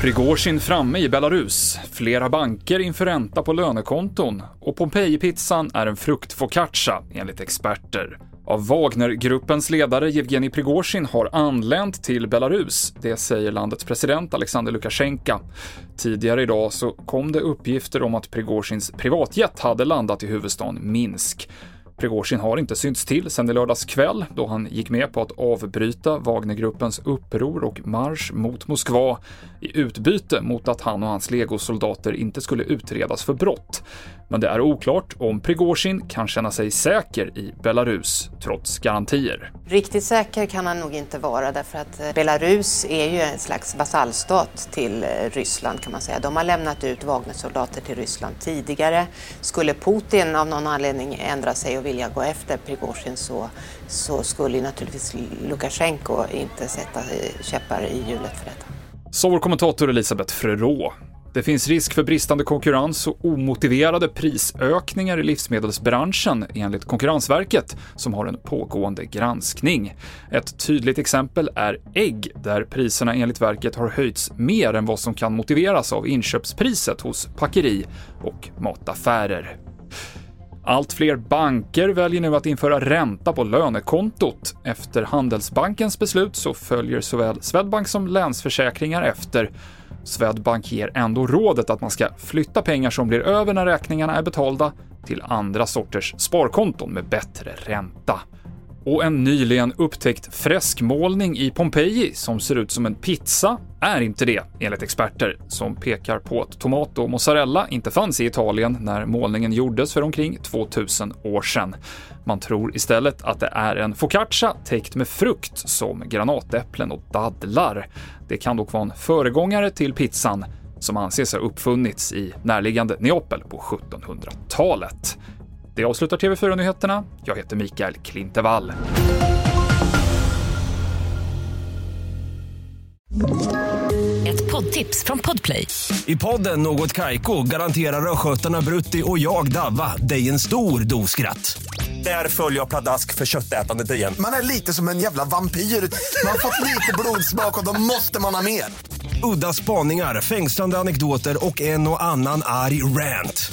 Prigozjin framme i Belarus, flera banker inför ränta på lönekonton och Pompeji-pizzan är en fruktfocaccia, enligt experter. Av Wagnergruppens ledare Jevgenij Prigozjin har anlänt till Belarus, det säger landets president Alexander Lukasjenko. Tidigare idag så kom det uppgifter om att Prigozjins privatjet hade landat i huvudstaden Minsk. Prigozjin har inte synts till sedan i lördags kväll då han gick med på att avbryta Wagnergruppens uppror och marsch mot Moskva i utbyte mot att han och hans legosoldater inte skulle utredas för brott. Men det är oklart om Prigozjin kan känna sig säker i Belarus, trots garantier. Riktigt säker kan han nog inte vara därför att eh, Belarus är ju en slags vasallstat till eh, Ryssland kan man säga. De har lämnat ut Wagnersoldater till Ryssland tidigare. Skulle Putin av någon anledning ändra sig och vilja gå efter Prigozjin så, så skulle naturligtvis Lukasjenko inte sätta eh, käppar i hjulet för detta. Så vår kommentator Elisabeth Frerot. Det finns risk för bristande konkurrens och omotiverade prisökningar i livsmedelsbranschen enligt Konkurrensverket som har en pågående granskning. Ett tydligt exempel är ägg där priserna enligt verket har höjts mer än vad som kan motiveras av inköpspriset hos packeri och mataffärer. Allt fler banker väljer nu att införa ränta på lönekontot. Efter Handelsbankens beslut så följer såväl Swedbank som Länsförsäkringar efter. Swedbank ger ändå rådet att man ska flytta pengar som blir över när räkningarna är betalda till andra sorters sparkonton med bättre ränta. Och en nyligen upptäckt freskmålning i Pompeji som ser ut som en pizza är inte det, enligt experter, som pekar på att tomat och mozzarella inte fanns i Italien när målningen gjordes för omkring 2000 år sedan. Man tror istället att det är en focaccia täckt med frukt som granatäpplen och dadlar. Det kan dock vara en föregångare till pizzan som anses ha uppfunnits i närliggande Neapel på 1700-talet. Det avslutar TV4-nyheterna. Jag heter Mikael Klintevall. Ett poddtips från Podplay. I podden Något Kaiko garanterar östgötarna Brutti och jag, Davva, dig en stor dos skratt. Där följer jag pladask för köttätandet igen. Man är lite som en jävla vampyr. Man har fått lite blodsmak och då måste man ha mer. Udda spaningar, fängslande anekdoter och en och annan arg rant.